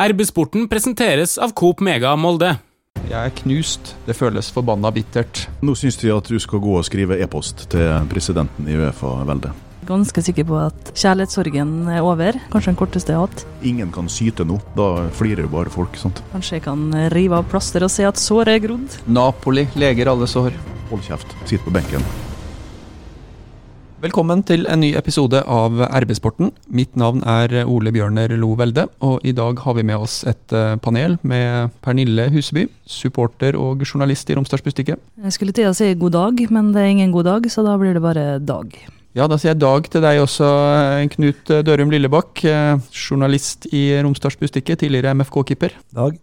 RB-sporten presenteres av Coop Mega Molde. Jeg er knust. Det føles forbanna bittert. Nå syns de at du skal gå og skrive e-post til presidenten i Uefa-veldet. Ganske sikker på at kjærlighetssorgen er over. Kanskje den korteste jeg har hatt. Ingen kan syte nå. Da flirer jo bare folk. sant? Kanskje jeg kan rive av plaster og se at såret er grodd. Napoli leger alle sår. Hold kjeft. Sitt på benken. Velkommen til en ny episode av RB-sporten. Mitt navn er Ole Bjørner Lo Velde, og i dag har vi med oss et eh, panel med Pernille Huseby, supporter og journalist i Romsdals Bustikke. Jeg skulle til å si god dag, men det er ingen god dag, så da blir det bare dag. Ja, da sier jeg dag til deg også, eh, Knut Dørum Lillebakk, eh, journalist i Romsdals Bustikke, tidligere MFK-keeper. Dag.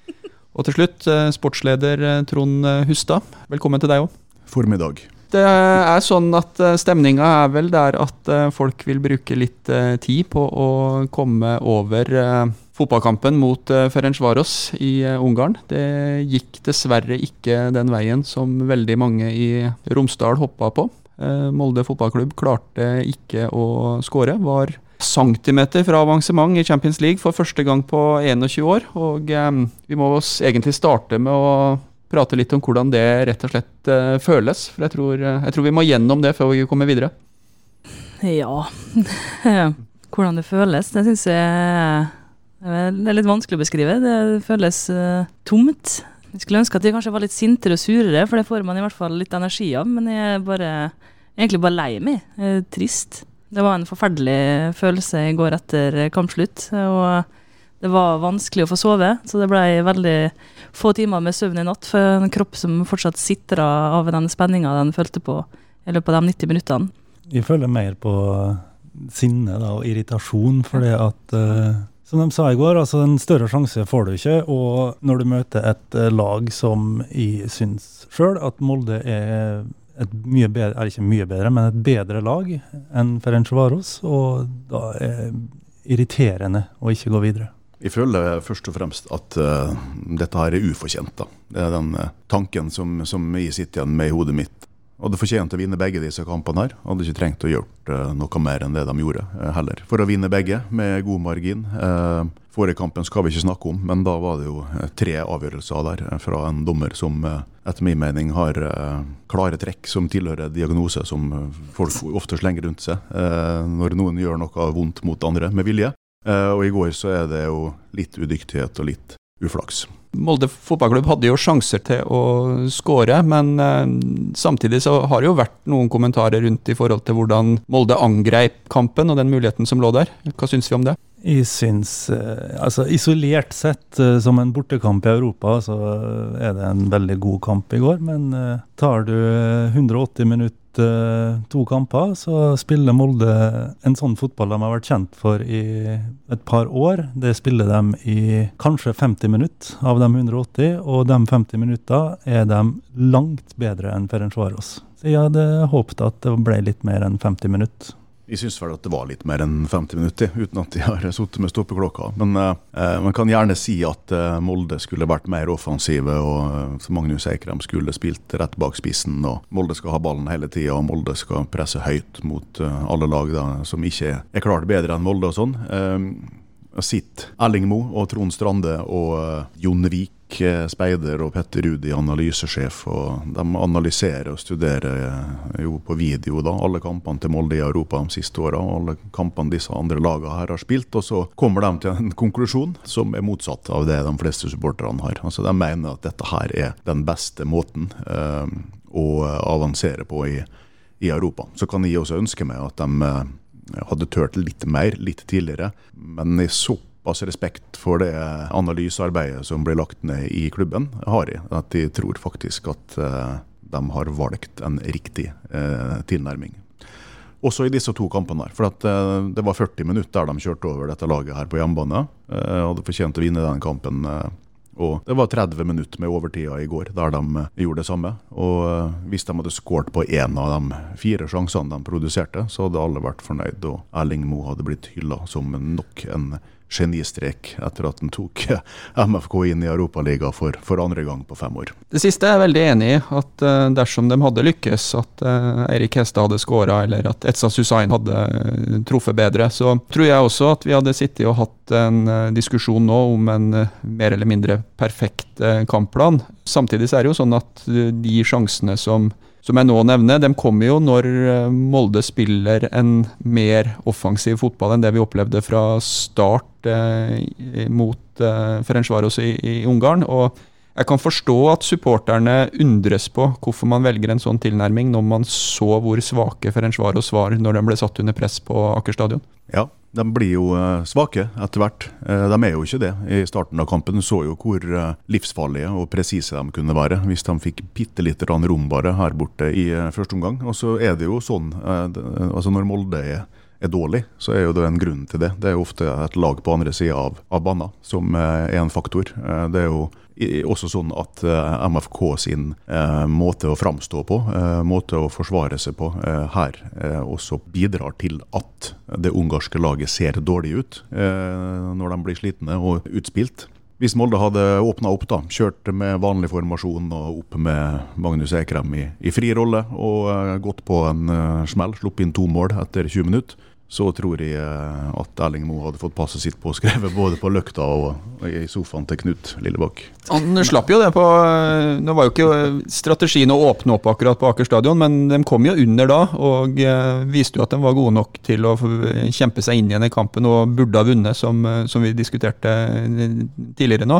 Og til slutt, sportsleder Trond Hustad. Velkommen til deg òg. Formiddag. Det er sånn at stemninga er vel der at folk vil bruke litt tid på å komme over fotballkampen mot Ferencvaros i Ungarn. Det gikk dessverre ikke den veien som veldig mange i Romsdal hoppa på. Molde fotballklubb klarte ikke å skåre. Var centimeter fra avansement i Champions League for første gang på 21 år. Og vi må egentlig starte med å prate litt om hvordan det rett og slett uh, føles. For jeg tror, uh, jeg tror, vi må gjennom det før vi kommer videre. Ja Hvordan det føles, det syns jeg det er litt vanskelig å beskrive. Det føles uh, tomt. Jeg skulle ønske at jeg kanskje var litt sintere og surere, for det får man i hvert fall litt energi av. Men jeg er bare, egentlig bare lei meg. Trist. Det var en forferdelig følelse i går etter kampslutt. og det var vanskelig å få sove, så det ble veldig få timer med søvn i natt for en kropp som fortsatt sitra av den spenninga den følte på i løpet av de 90 minuttene. Jeg føler mer på sinne da, og irritasjon, fordi at uh, som de sa i går, altså en større sjanse får du ikke. Og når du møter et uh, lag som jeg syns sjøl at Molde er et mye bedre, er ikke mye bedre, men et bedre lag enn Ferencvaros, og da er det irriterende å ikke gå videre. Jeg føler først og fremst at uh, dette her er ufortjent. da. Det er den uh, tanken som, som, jeg sitter igjen med i hodet mitt. Hadde fortjent å vinne begge disse kampene. her. Hadde ikke trengt å gjøre uh, noe mer enn det de gjorde heller. For å vinne begge med god margin. Forrige kampen skal vi ikke snakke om, men da var det jo tre avgjørelser der fra en dommer som etter min mening har klare trekk som tilhører diagnose som folk ofte slenger rundt seg når noen gjør noe vondt mot andre med vilje. Uh, og i går så er det jo litt udyktighet og litt uflaks. Molde fotballklubb hadde jo sjanser til å skåre, men uh, samtidig så har det jo vært noen kommentarer rundt i forhold til hvordan Molde angreip kampen og den muligheten som lå der. Hva syns vi om det? Jeg syns uh, altså Isolert sett som en bortekamp i Europa, så er det en veldig god kamp i går. Men tar du 180 minutter to kamper, så spiller Molde en sånn fotball de har vært kjent for i et par år. Det spiller de i kanskje 50 minutter av de 180, og de 50 minutter er de langt bedre enn Ferencvaros. Så jeg hadde håpet at det ble litt mer enn 50 minutter. Jeg syns vel at det var litt mer enn 50 minutter, uten at de har sittet med stoppeklokka. Men eh, man kan gjerne si at eh, Molde skulle vært mer offensive, og eh, Magnus Eikrem skulle spilt rett bak spissen. og Molde skal ha ballen hele tida, og Molde skal presse høyt mot eh, alle lag da, som ikke er klart bedre enn Molde og sånn. Eh, sitter Erling Moe og Trond Strande og uh, Jon Vik speider og Petter Rudi, analysesjef. og De analyserer og studerer jo på video da, alle kampene til Molde i Europa de siste åra. Alle kampene disse andre lagene her har spilt. Og så kommer de til en konklusjon som er motsatt av det de fleste supporterne har. Altså De mener at dette her er den beste måten eh, å avansere på i, i, Europa. Så kan jeg også ønske meg at de uh, hadde turt litt mer litt tidligere. Men i så såpass respekt for det analysearbeidet som blir lagt ned i klubben, har jeg. At jeg tror faktisk at uh, de har valgt en riktig uh, tilnærming. Også i disse to kampene. her, for at, uh, Det var 40 minutter der de kjørte over dette laget her på hjemmebane. hadde fortjent å vinne den kampen. Og det var 30 minutter med overtida i går der de gjorde det samme. Og hvis de hadde skåret på én av de fire sjansene de produserte, så hadde alle vært fornøyd, og Erling Moe hadde blitt hylla som nok en genistrek etter at han tok MFK inn i Europaligaen for, for andre gang på fem år. Det siste er jeg veldig enig i. At uh, dersom de hadde lykkes, at Eirik Hestad hadde skåra, eller at Etsa Susain hadde truffet bedre, så tror jeg også at vi hadde sittet og hatt en diskusjon nå om en mer eller mindre perfekt kampplan. Samtidig er det jo sånn at de sjansene som som jeg nå nevner, de kommer jo når eh, Molde spiller en mer offensiv fotball enn det vi opplevde fra start eh, mot eh, Ferencvaros i, i Ungarn. og jeg kan forstå at supporterne undres på hvorfor man velger en sånn tilnærming når man så hvor svake Ferencvaros var når de ble satt under press på Aker stadion. Ja, de blir jo eh, svake etter hvert. De er jo ikke det. I starten av kampen så jo hvor livsfarlige og presise de kunne være hvis de fikk bitte lite rom bare her borte i første omgang. Og så er det jo sånn, altså når Molde er er dårlig, så er jo det en grunn til det. Det er jo ofte et lag på andre sida av, av banen som er en faktor. Det er jo også sånn at MFK sin måte å framstå på, måte å forsvare seg på her, også bidrar til at det ungarske laget ser dårlig ut når de blir slitne og utspilt. Hvis Molde hadde åpna opp, da, kjørt med vanlig formasjon og opp med Magnus Ekrem i, i fri rolle og gått på en smell, sluppet inn to mål etter 20 minutter, så tror jeg eh, at Erling Moe hadde fått passet sitt påskrevet både på løkta og i sofaen til Knut Lillebakk. Han slapp jo det på Nå var jo ikke strategien å åpne opp akkurat på Aker stadion, men de kom jo under da og eh, viste jo at de var gode nok til å kjempe seg inn igjen i kampen og burde ha vunnet, som, som vi diskuterte tidligere nå.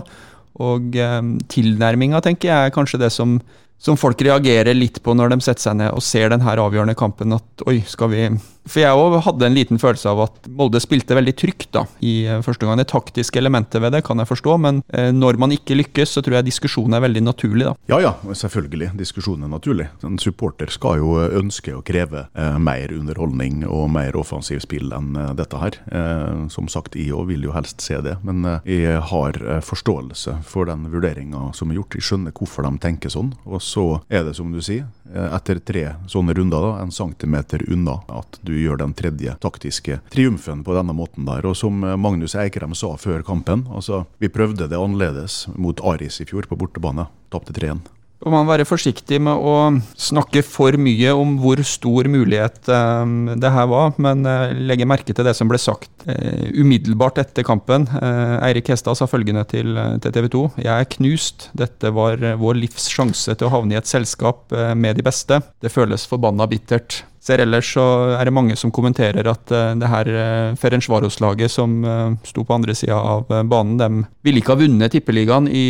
Og eh, tilnærminga, tenker jeg, er kanskje det som som folk reagerer litt på når de setter seg ned og ser den her avgjørende kampen. At oi, skal vi For jeg òg hadde en liten følelse av at Molde spilte veldig trygt da, i eh, første gang. Det taktiske elementet ved det kan jeg forstå, men eh, når man ikke lykkes, så tror jeg diskusjonen er veldig naturlig. da. Ja ja, selvfølgelig. Diskusjonen er naturlig. En supporter skal jo ønske å kreve eh, mer underholdning og mer offensiv spill enn eh, dette her. Eh, som sagt, jeg òg vil jo helst se det, men eh, jeg har forståelse for den vurderinga som er gjort. Jeg skjønner hvorfor de tenker sånn. og så er det som du sier, eh, etter tre sånne runder, da, en centimeter unna at du gjør den tredje taktiske triumfen på denne måten der. Og som eh, Magnus Eikrem sa før kampen, altså vi prøvde det annerledes mot Aris i fjor på bortebane. Tapte 3-1. Og man være forsiktig med å snakke for mye om hvor stor mulighet um, det her var, men uh, legge merke til det som ble sagt uh, umiddelbart etter kampen. Uh, Eirik Hestad sa følgende til, til TV 2.: Jeg er knust. Dette var vår livs sjanse til å havne i et selskap med de beste. Det føles forbanna bittert. Ser ellers så er det mange som kommenterer at uh, det her uh, Ferencvaros-laget som uh, sto på andre sida av banen, de ville ikke ha vunnet Tippeligaen i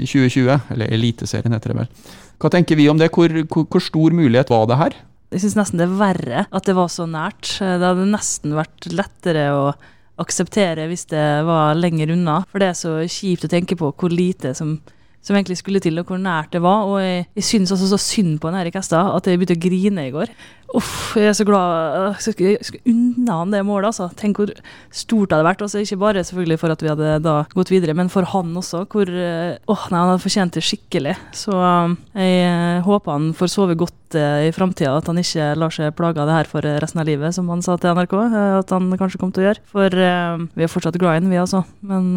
2020. Eller Eliteserien, heter det vel. Hva tenker vi om det? Hvor, hvor, hvor stor mulighet var det her? Jeg syns nesten det er verre at det var så nært. Det hadde nesten vært lettere å akseptere hvis det var lenger unna. For det er så kjipt å tenke på hvor lite som som egentlig skulle til, og hvor nært det var. Og jeg, jeg syns altså så synd på Erik Hestad at jeg begynte å grine i går. Uff, jeg er så glad Jeg skulle, unna han det målet, altså. Tenk hvor stort det hadde vært. Altså, ikke bare selvfølgelig for at vi hadde da gått videre, men for han også. Hvor eh, Åh, nei, han hadde fortjent det skikkelig. Så eh, jeg håper han får sove godt i framtida, at han ikke lar seg plage av det her for resten av livet, som han sa til NRK at han kanskje kom til å gjøre. For vi er fortsatt glad i ham, vi altså. Men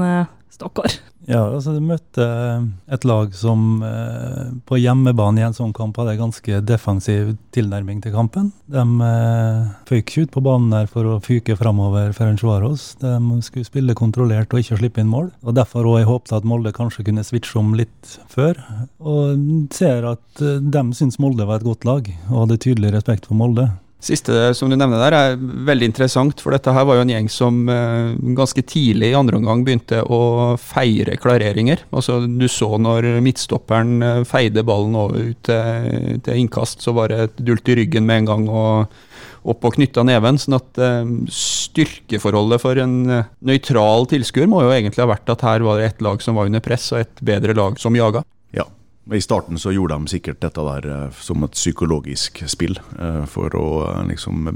stakkar. Ja, altså du møtte eh, et lag som eh, på hjemmebane i en sånn kamp hadde en ganske defensiv tilnærming til kampen. De eh, føyk ikke ut på banen der for å fyke framover Ferencvaros. De skulle spille kontrollert og ikke slippe inn mål. og Derfor òg jeg håpet at Molde kanskje kunne switche om litt før. Og ser at de syns Molde var et godt lag, og hadde tydelig respekt for Molde. Siste som du nevner der er veldig interessant, for dette her var jo en gjeng som eh, ganske tidlig i andre omgang begynte å feire klareringer. Altså Du så når midtstopperen eh, feide ballen over til, til innkast, så var det et dult i ryggen med en gang og opp og knytta neven. sånn at eh, styrkeforholdet for en nøytral tilskuer må jo egentlig ha vært at her var det ett lag som var under press, og et bedre lag som jaga. I starten så gjorde de sikkert dette der eh, som et psykologisk spill, eh, for å eh, liksom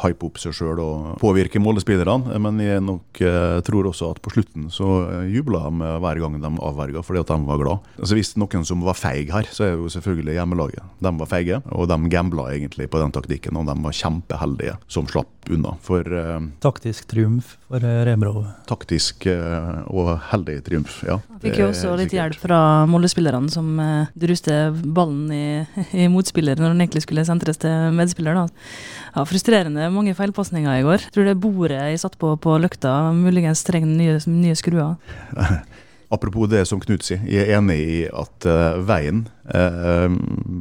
hype opp seg sjøl og påvirke målespillerne. Men jeg nok tror også at på slutten så jubla de hver gang de avverga fordi at de var glad. Altså Hvis noen som var feig her, så er jo selvfølgelig hjemmelaget. De var feige, og de gambla egentlig på den taktikken, og de var kjempeheldige som slapp unna. For eh, Taktisk triumf for Rebro. taktisk eh, og heldig triumf, ja. Fikk jo også litt hjelp fra Molde-spillerne som eh, druste ballen i, i motspiller når den egentlig skulle sentres til medspiller. da. Ja, Frustrerende mange feilpasninger i går. Tror det bordet jeg satt på på løkta, muligens trenger nye, nye skruer. Apropos det som Knut sier, jeg er enig i at uh, veien uh,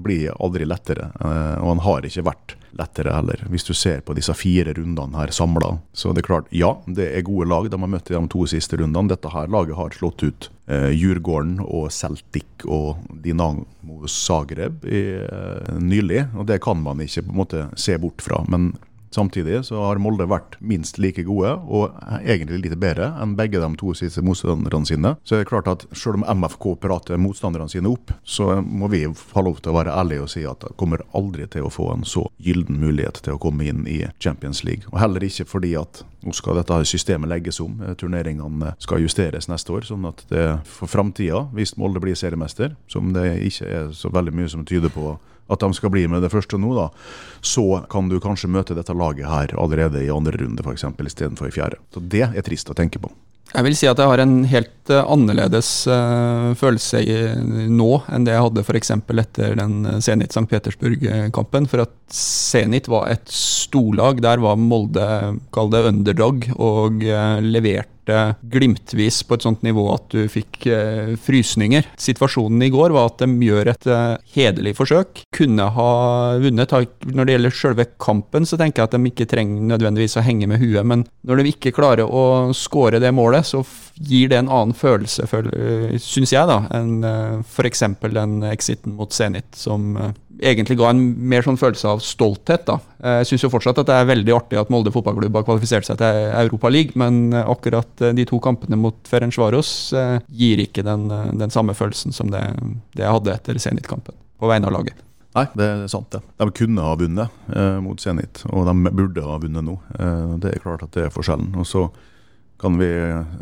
blir aldri lettere. uh, og han har ikke vært lettere heller. Hvis du ser på disse fire rundene her samla, så det er klart, ja, det er gode lag de har møtt i de to siste rundene. Dette her laget har slått ut eh, Djurgården og Celtic og Dinamo Zagreb i, eh, nylig, og det kan man ikke på en måte se bort fra. men Samtidig så har Molde vært minst like gode, og egentlig litt bedre enn begge de to siste motstanderne sine. Så det er klart at selv om MFK prater motstanderne sine opp, så må vi ha lov til å være ærlige og si at de kommer aldri til å få en så gyllen mulighet til å komme inn i Champions League. Og heller ikke fordi at nå skal dette systemet legges om. Turneringene skal justeres neste år, sånn at det for framtida, hvis Molde blir seriemester, som det ikke er så veldig mye som tyder på at de skal bli med det første nå, da, så kan du kanskje møte dette laget her allerede i andre runde, f.eks., istedenfor i fjerde. Så det er trist å tenke på. Jeg vil si at jeg har en helt eh, annerledes uh, følelse i, nå enn det jeg hadde f.eks. etter den eh, Zenit St. Petersburg-kampen. For at Zenit var et storlag. Der var Molde, kall det underdog, og uh, leverte glimtvis på et sånt nivå at du fikk uh, frysninger. Situasjonen i går var at de gjør et hederlig forsøk. Kunne ha vunnet. Når det gjelder selve kampen, så tenker jeg at de ikke trenger nødvendigvis å henge med huet, men når de ikke klarer å skåre det målet, så gir det en annen følelse, syns jeg, da, enn uh, f.eks. den exiten mot Zenit, som eh, egentlig ga en mer sånn følelse av stolthet. da. Eh, Jeg syns jo fortsatt at det er veldig artig at Molde fotballklubb har kvalifisert seg til Europa League, men eh, akkurat eh, de to kampene mot Ferencvaros eh, gir ikke den, eh, den samme følelsen som det, det jeg hadde etter Zenit-kampen, på vegne av laget. Nei, det er sant det. De kunne ha vunnet eh, mot Zenit, og de burde ha vunnet nå. Eh, det er klart at det er forskjellen. Og så kan vi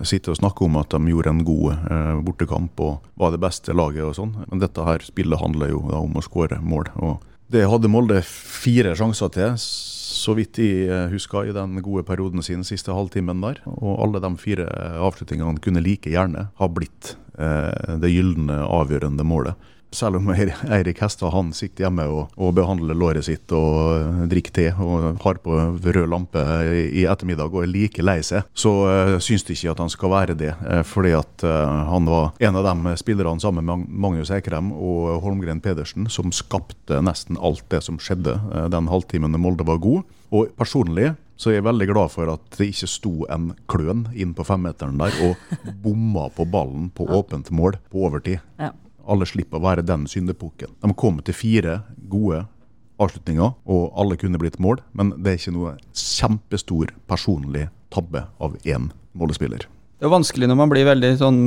sitte og snakke om at de gjorde en god eh, bortekamp og var det beste laget og sånn, men dette her spillet handler jo da om å skåre mål. og det hadde Molde fire sjanser til, så vidt jeg eh, husker, i den gode perioden sin siste halvtimen der. Og alle de fire avslutningene kunne like gjerne ha blitt eh, det gylne, avgjørende målet. Selv om Eir- Eirik Hestad han sitter hjemme og, og behandler låret sitt og eh, drikker te og har på rød lampe i, ettermiddag og er like lei seg, så uh, syns de ikke at han skal være det. eh, fordi at uh, han var en av de spillerne sammen med Magnus Eikrem og Holmgren Pedersen som skapte nesten alt det som skjedde uh, den halvtimen Molde var god. Og personlig så er jeg veldig glad for at det ikke sto en kløn inn på femmeteren der og bomma på ballen på åpent mål på overtid. Ja. Alle slipper å være den syndepukken. De kom til fire gode avslutninger, og alle kunne blitt mål, men det er ikke noe kjempestor personlig tabbe av én målespiller. Det er vanskelig når man blir veldig sånn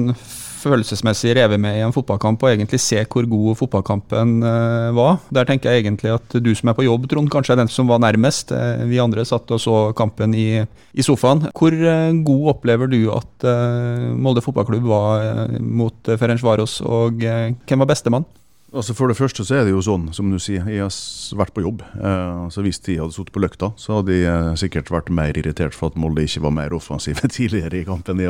følelsesmessig revet med i en fotballkamp, og egentlig se hvor god fotballkampen uh, var. Der tenker jeg egentlig at du som er på jobb, Trond, kanskje er den som var nærmest. Eh, vi andre satt og så kampen i, i sofaen. Hvor uh, god opplever du at uh, Molde fotballklubb var mot Ferenc Ferencvaros, og hvem var bestemann? Altså For det første så er det jo sånn, som du sier, jeg har vært på jobb. Eh, så Hvis de hadde sittet på løkta, så hadde de eh, sikkert vært mer irritert for at Molde ikke var mer offensive tidligere i kampen, de.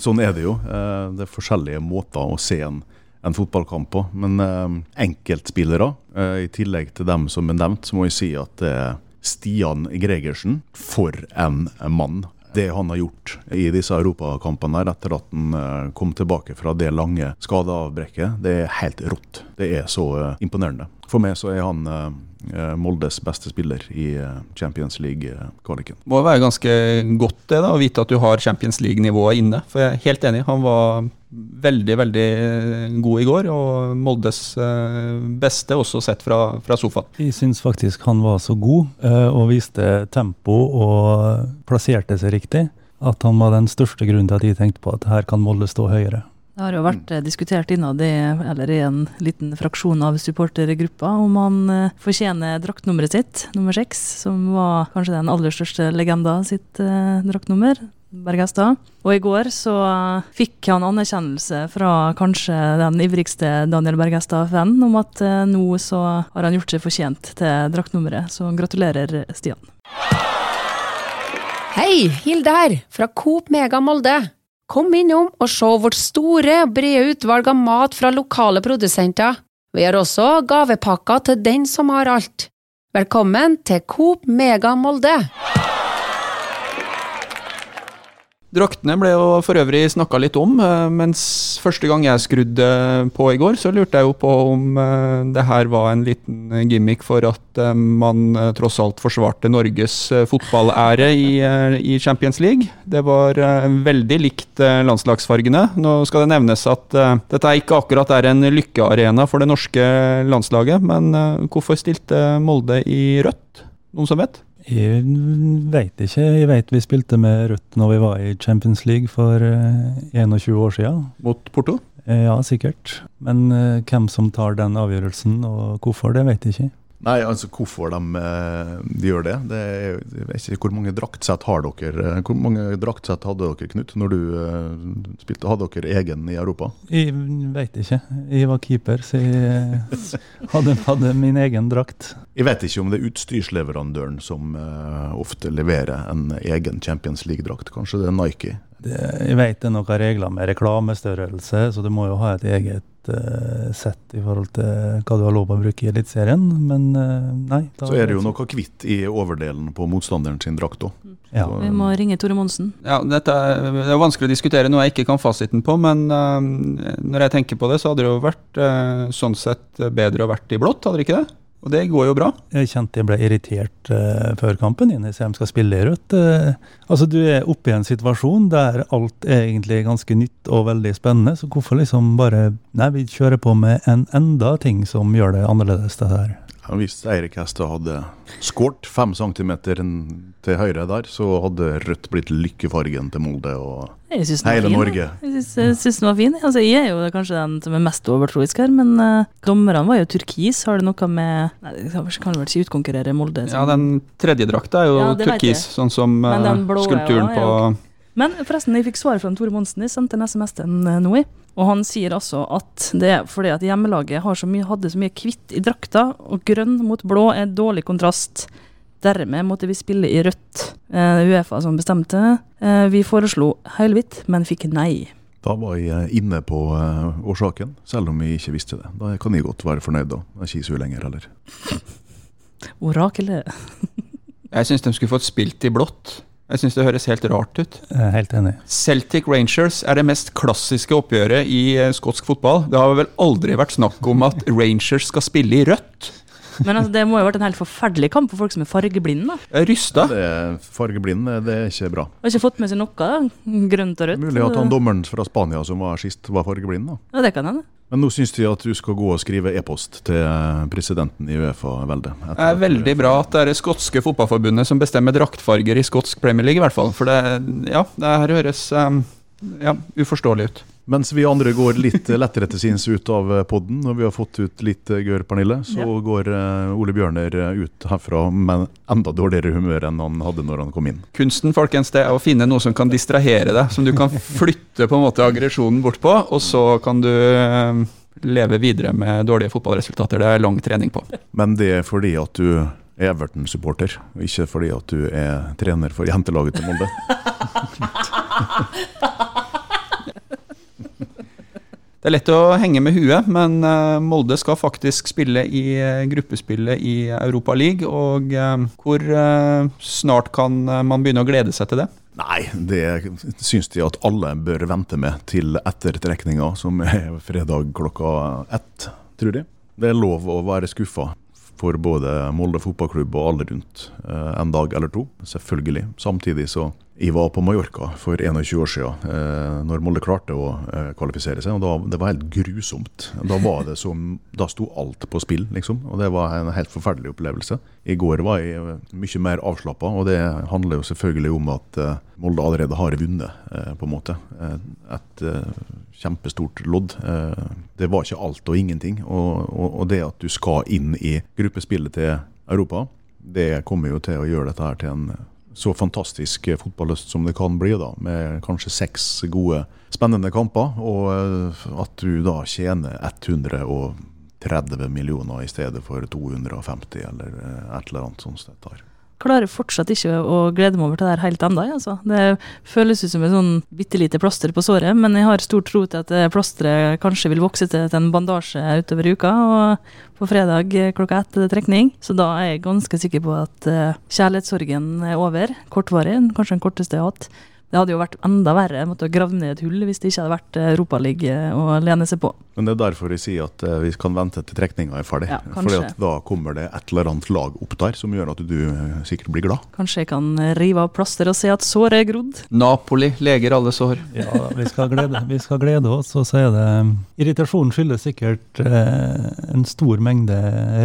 Sånn er det jo. Eh, det er forskjellige måter å se en, en fotballkamp på. Men eh, enkeltspillere, eh, i tillegg til dem som er nevnt, så må jeg si at det er Stian Gregersen, for en mann. Det han har gjort i disse europakampene etter at han eh, kom tilbake fra det lange skadeavbrekket, det er helt rått. Det er så eh, imponerende. For meg så er han eh, Moldes beste spiller i Champions League-kvaliken. Må være ganske godt det da, å vite at du har Champions League-nivået inne. For jeg er helt enig, han var veldig, veldig god i går, og Moldes eh, beste også sett fra, fra sofaen. Jeg syns faktisk han var så god eh, og viste tempo og plasserte seg riktig, at han var den største grunnen til at jeg tenkte på at her kan Molde stå høyere. Det har jo vært eh, diskutert innad i, eller i en liten fraksjon av supportergruppa om han eh, fortjener draktnummeret sitt, nummer seks, som var kanskje den aller største legenda sitt eh, draktnummer. Bergestad. Og i går så fikk han anerkjennelse fra kanskje den ivrigste Daniel Bergestad-fanen om at eh, nå så har han gjort seg fortjent til draktnummeret. Så gratulerer, Stian. Hei, Hilde her, fra Coop Mega Molde. Kom innom og se vårt store brede utvalg av mat fra lokale produsenter. Vi har også gavepakker til den som har alt. Velkommen til Coop Mega Molde. Draktene ble jo for øvrig snakka litt om, eh, mens første gang jeg skrudde på i går, så lurte jeg jo på om eh, det her var en liten gimmick for at eh, man tross alt forsvarte Norges fotballære i, i Champions League. Det var veldig likt landslagsfargene. Nå skal det nevnes at dette ikke akkurat er en lykkearena for det norske landslaget, men hvorfor stilte Molde i rødt? Noen som vet? Jeg veit ikke. Jeg veit vi spilte med rødt når vi var i Champions League for eh, 21 år siden. Mot Porto? Eh, Ja, sikkert. Men eh, hvem som tar den avgjørelsen og hvorfor, det vet jeg ikke. Nei, altså hvorfor de, eh, de gjør det, det er, jeg vet ikke hvor mange draktsett har dere eh, Hvor mange draktsett hadde dere, Knut, når du eh, spilte? Hadde dere egen i Europa? Jeg vet ikke. Jeg var keeper, så jeg hadde, hadde min egen drakt. Jeg vet ikke om det er utstyrsleverandøren som ofte leverer en egen Champions League-drakt. Kanskje det er Nike? Det, jeg vet det er noen regler med reklamestørrelse, så du må jo ha et eget sett i forhold til hva du har lov å bruke i Eliteserien, men eh, nei. da- Så er det jo noe hvitt i overdelen på motstanderen sin drakt òg. Ja. Vi må ringe Tore Monsen. Ja, dette er, det er vanskelig å diskutere noe jeg ikke kan fasiten på, men uh, når jeg tenker på det, så hadde det jo vært uh, sånn sett bedre å vært i blått, hadde det ikke det? Og det går jo bra. Jeg kjente jeg ble irritert uh, før kampen din, jeg ser de skal spille i rødt. Uh, altså Du er oppe i en situasjon der alt er egentlig ganske nytt og veldig spennende, så hvorfor liksom bare Nei, vi kjører på med en enda ting som gjør det annerledes, det her. Ja, hvis Eirik Hestad hadde skåret fem centimeter til høyre der, så hadde rødt blitt lykkefargen til Molde og hele fin, Norge. jeg. Syns, jeg syns den var fin. Altså, jeg er jo kanskje den som er mest overtroisk her, men uh, dommerne var jo turkis. Har det noe med Nei, det kan kan vel ikke utkonkurrere Molde? Ja, den tredje drakta er jo Ja, turkis, sånn som eh, er skulpturen på Men forresten, jeg fikk svar fra Tore Monsen. Jeg sendte en SMS til eh, nå i. Og han sier altså at det er fordi at hjemmelaget har så mye, hadde så mye hvitt i drakta, og grønn mot blå er dårlig kontrast. Dermed måtte vi spille i rødt. Eh, Uefa som bestemte. Eh, vi foreslo helhvitt, men fikk nei. Da var jeg inne på eh, årsaken, selv om jeg ikke visste det. Da kan jeg godt være fornøyd, da. Jeg er ikke sur lenger heller. Orakelet. Jeg syns de skulle fått spilt i blått. Jeg syns det høres helt rart ut. Helt enig. Celtic Rangers er det mest klassiske oppgjøret i eh, skotsk fotball. Det har vel aldri vært snakk om at Rangers skal spille i rødt. Men altså, det må jo ha vært en helt forferdelig kamp for folk som er fargeblinde. da. Jeg rysta. Det er fargeblind, det er ikke bra. Har ikke fått med seg noe da. grønt og rødt. Mulig at han dommeren fra Spania som var sist, var fargeblind. da. Ja, det kan hende. Men nå syns de at du skal gå og skrive e-post til presidenten i Uefa-veldet. Det er veldig bra at det er det skotske fotballforbundet som bestemmer draktfarger i skotsk Premier League, i hvert fall. For det, ja, det her høres um, ja, uforståelig ut. Mens vi andre går litt lettere til sinns ut av podden, og vi har fått ut litt eh, gørr, Pernille, så Ja. går eh, Ole Bjørner eh, ut herfra med enda dårligere humør enn han hadde når han kom inn. Kunsten folkens, det er å finne noe som kan distrahere deg, som du kan flytte på en måte aggresjonen bort på, og så kan du leve videre med dårlige fotballresultater. Det er lang trening på. Men det er fordi at du er Everton-supporter, og ikke fordi at du er trener for jentelaget til Molde. Det er lett å henge med huet, men eh, Molde skal faktisk spille i eh, gruppespillet i Europa League. Og eh, hvor snart kan man begynne å glede seg til det? Nei, det syns de at alle bør vente med til etter trekninga, som er fredag klokka ett, tror jeg. Det er lov å være skuffa for både Molde fotballklubb og alle rundt en dag eller to, selvfølgelig. Samtidig så Jeg var på Mallorca for 21 år siden, eh, når Molde klarte å eh, kvalifisere seg. og da, Det var helt grusomt. Da var det som, da sto alt på spill, liksom. Og det var en helt forferdelig opplevelse. I går var jeg eh, mye mer avslappa, og det handler jo selvfølgelig om at eh, Molde allerede har vunnet, eh, på en måte. Eh, Et kjempestort lodd. Det var ikke alt og ingenting. Og, og, og, det at du skal inn i gruppespillet til Europa, det kommer jo til å gjøre dette her til en så fantastisk fotballøst som det kan bli, da, med kanskje seks gode, spennende kamper. Og eh, at du da tjener 130 millioner i stedet for 250, eller eh, et eller annet sånt. Dette klarer fortsatt ikke å glede meg over til det her helt ennå. Altså. Det føles ut som et sånn bitte lite plaster på såret, men jeg har stor tro til at plasteret kanskje vil vokse til en bandasje utover uka. Og på fredag klokka ett er det trekning, så da er jeg ganske sikker på at uh, kjærlighetssorgen er over. Kortvarig, kanskje den korteste jeg har hatt. Det hadde jo vært enda verre. Jeg måtte ha gravd ned et hull hvis det ikke hadde vært Europaligaen Europaliga å lene seg på. Men det er derfor vi sier at eh, vi kan vente til trekninga er ferdig. Ja, Fordi at da kommer det et eller annet lag opp der som gjør at du eh, sikkert blir glad. Kanskje jeg kan rive av plaster og se at såret er grodd. Napoli leger alle sår. Ja, vi skal glede, vi skal glede oss. Og så er det Irritasjonen skyldes sikkert eh, en stor mengde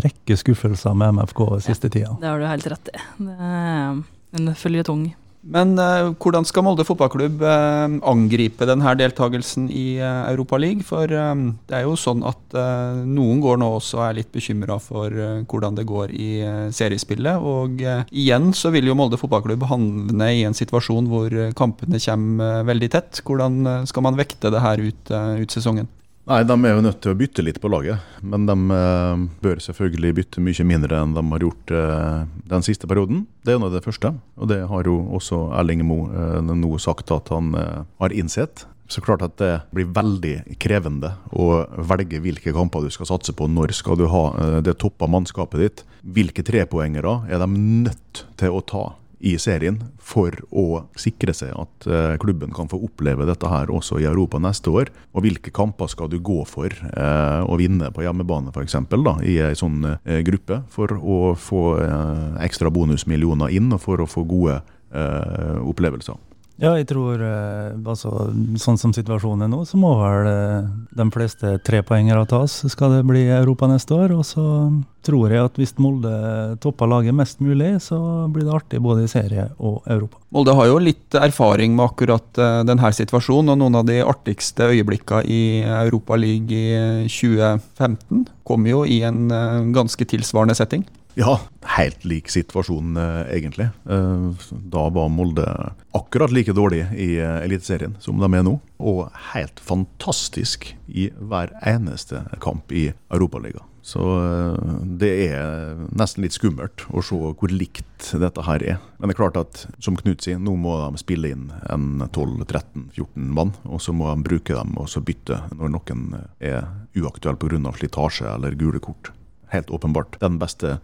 rekke skuffelser med MFK siste tida. Det har du helt rett i. Det er en føljetong. Men uh, hvordan skal Molde fotballklubb uh, angripe denne deltakelsen i uh, Europaligaen? For um, det er jo sånn at uh, noen går nå også er litt bekymra for hvordan det går i seriespillet. Og igjen så vil jo Molde fotballklubb havne i en situasjon hvor kampene kommer veldig tett. Hvordan skal man vekte det her ut, ut sesongen? Nei, De er jo nødt til å bytte litt på laget. Men de eh, bør selvfølgelig bytte mye mindre enn de har gjort eh, den siste perioden. Det er nå det første. Og det har jo også Erling Moe eh, nå sagt at han eh, har innsett. Så klart at det blir veldig krevende å velge hvilke kamper du skal satse på. Når skal du ha eh, det toppa mannskapet ditt? Hvilke trepoengere er de nødt til å ta? I serien for å sikre seg at uh, klubben kan få oppleve dette her også i Europa neste år. Og hvilke kamper skal du gå for eh, å vinne på hjemmebane f.eks. i ei sånn eh, gruppe, for å få ekstra bonusmillioner inn og for å få gode opplevelser. Ja, jeg tror eh, altså, sånn som situasjonen er nå, så må vel eh, de fleste trepoengere tas skal det bli Europa neste år. Og så tror jeg at hvis Molde topper laget mest mulig, så blir det artig både i serie og Europa. Molde har jo litt erfaring med akkurat uh, denne situasjonen, og noen av de artigste øyeblikkene i Europa League i 2015 kom jo i en ganske tilsvarende setting. Ja, helt lik situasjon, eh, egentlig. Eh, da var Molde akkurat like dårlig i eh, Eliteserien som de er nå. Og helt fantastisk i hver eneste kamp i Europaligaen. Så det er nesten litt skummelt å se hvor likt dette her er. Men det er klart at, som Knut sier, nå må de spille inn en 12-13-14 mann. Og så må de bruke dem og så bytte når noen er uaktuell pga. slitasje eller gule kort. Helt åpenbart den beste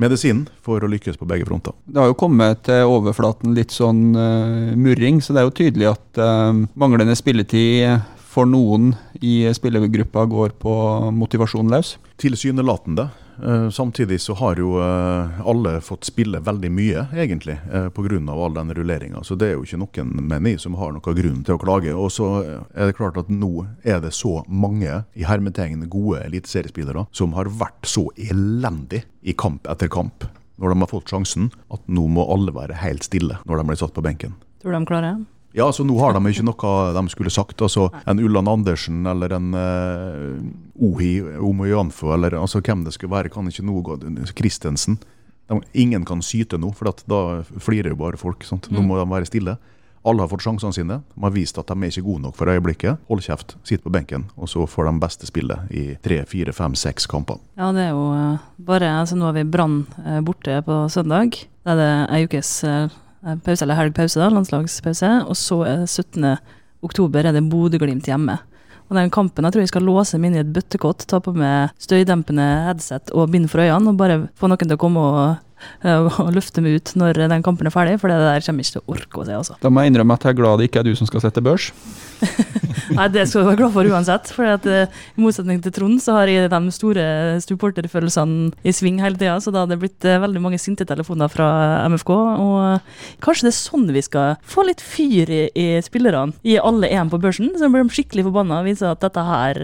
medisinen for å lykkes på begge fronter. Det har jo kommet til overflaten litt sånn uh, murring, så det er jo tydelig at uh, manglende spilletid for noen i spillergruppa går på motivasjon løs? Tilsynelatende. Uh, samtidig så har jo uh, alle fått spille veldig mye, egentlig, uh, pga. all den rulleringa. Så det er jo ikke noen meg som har noen grunn til å klage. Og så er det klart at nå er det så mange i hermetegn gode eliteseriespillere som har vært så elendig i kamp etter kamp når de har fått sjansen, at nå må alle være helt stille når de blir satt på benken. Tror du de klarer det? Ja, så nå har de ikke noe de skulle sagt. altså En Ulland Andersen eller en uh, Ohi Omoyanfo eller altså hvem det skulle være, kan ikke nå gå Christensen. De, ingen kan syte nå, for da flirer jo bare folk. Sant? Nå mm. må de være stille. Alle har fått sjansene sine. De har vist at de er ikke gode nok for øyeblikket. Hold kjeft, sitt på benken, og så får de beste spillet i tre, fire, fem, seks kamper. Ja, det er jo uh, bare altså Nå har vi Brann uh, borte på søndag. Da er det ei ukes Eh, pause, eller helgpause, da, landslagspause. Og så 17. oktober er det Bodø-Glimt hjemme. Og den kampen jeg tror jeg skal låse meg inn i et bøttekott, ta på meg støydempende headset og bind for øynene, og bare få noen til å komme og Eh, og løfte meg ut når den kampen er ferdig, for det der kommer jeg ikke til å orke å se. Altså. Da må jeg innrømme at jeg er glad det ikke er du som skal sette børs. Nei, det skal du være glad for uansett. For at, uh, I motsetning til Trond, så har jeg de store supporterfølelsene i sving hele tida. Så da har det blitt uh, veldig mange sinte telefoner fra MFK. Og uh, kanskje det er sånn vi skal få litt fyr i, i spillerne. i alle EM på børsen, så blir de skikkelig forbanna og viser at dette her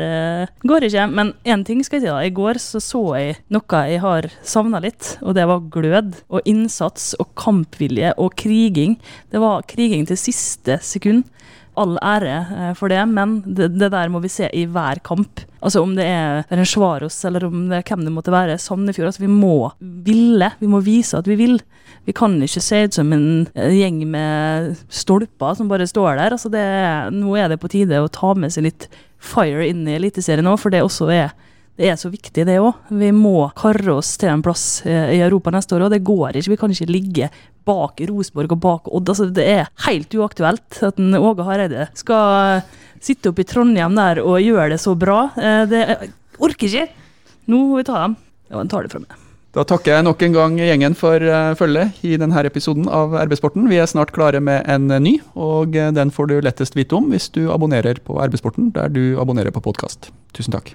går ikke. Men én ting skal jeg si, da. I går så så jeg noe jeg har savna litt, og det var glød glød og innsats og kampvilje og kriging. Det var kriging til siste sekund. all ære eh, for det, men det, det der må vi se i hver kamp. Altså Om det er Ferencvaros eller om det er hvem det måtte være, Sandefjord. altså Vi må ville. Vi må vise at vi vil. Vi kan ikke se ut som en eh, gjeng med stolper som bare står der. altså det, Nå er det på tide å ta med seg litt fire inn i Eliteserien òg, for det også er det er så viktig, det òg. Vi må karre oss til en plass eh, i Europa neste år, og det går ikke. Vi kan ikke ligge bak Rosenborg og bak Odd. Altså, det er helt uaktuelt at en Åge Hareide skal sitte oppe i Trondheim der og gjøre det så bra. Eh, det orker ikke. Nå må vi ta dem. Ja, han tar det fra meg. Da takker jeg nok en gang gjengen for følget i denne episoden av RB-sporten. Vi er snart klare med en ny, og den får du lettest vite om hvis du abonnerer på RB-sporten der du abonnerer på podkast. Tusen takk.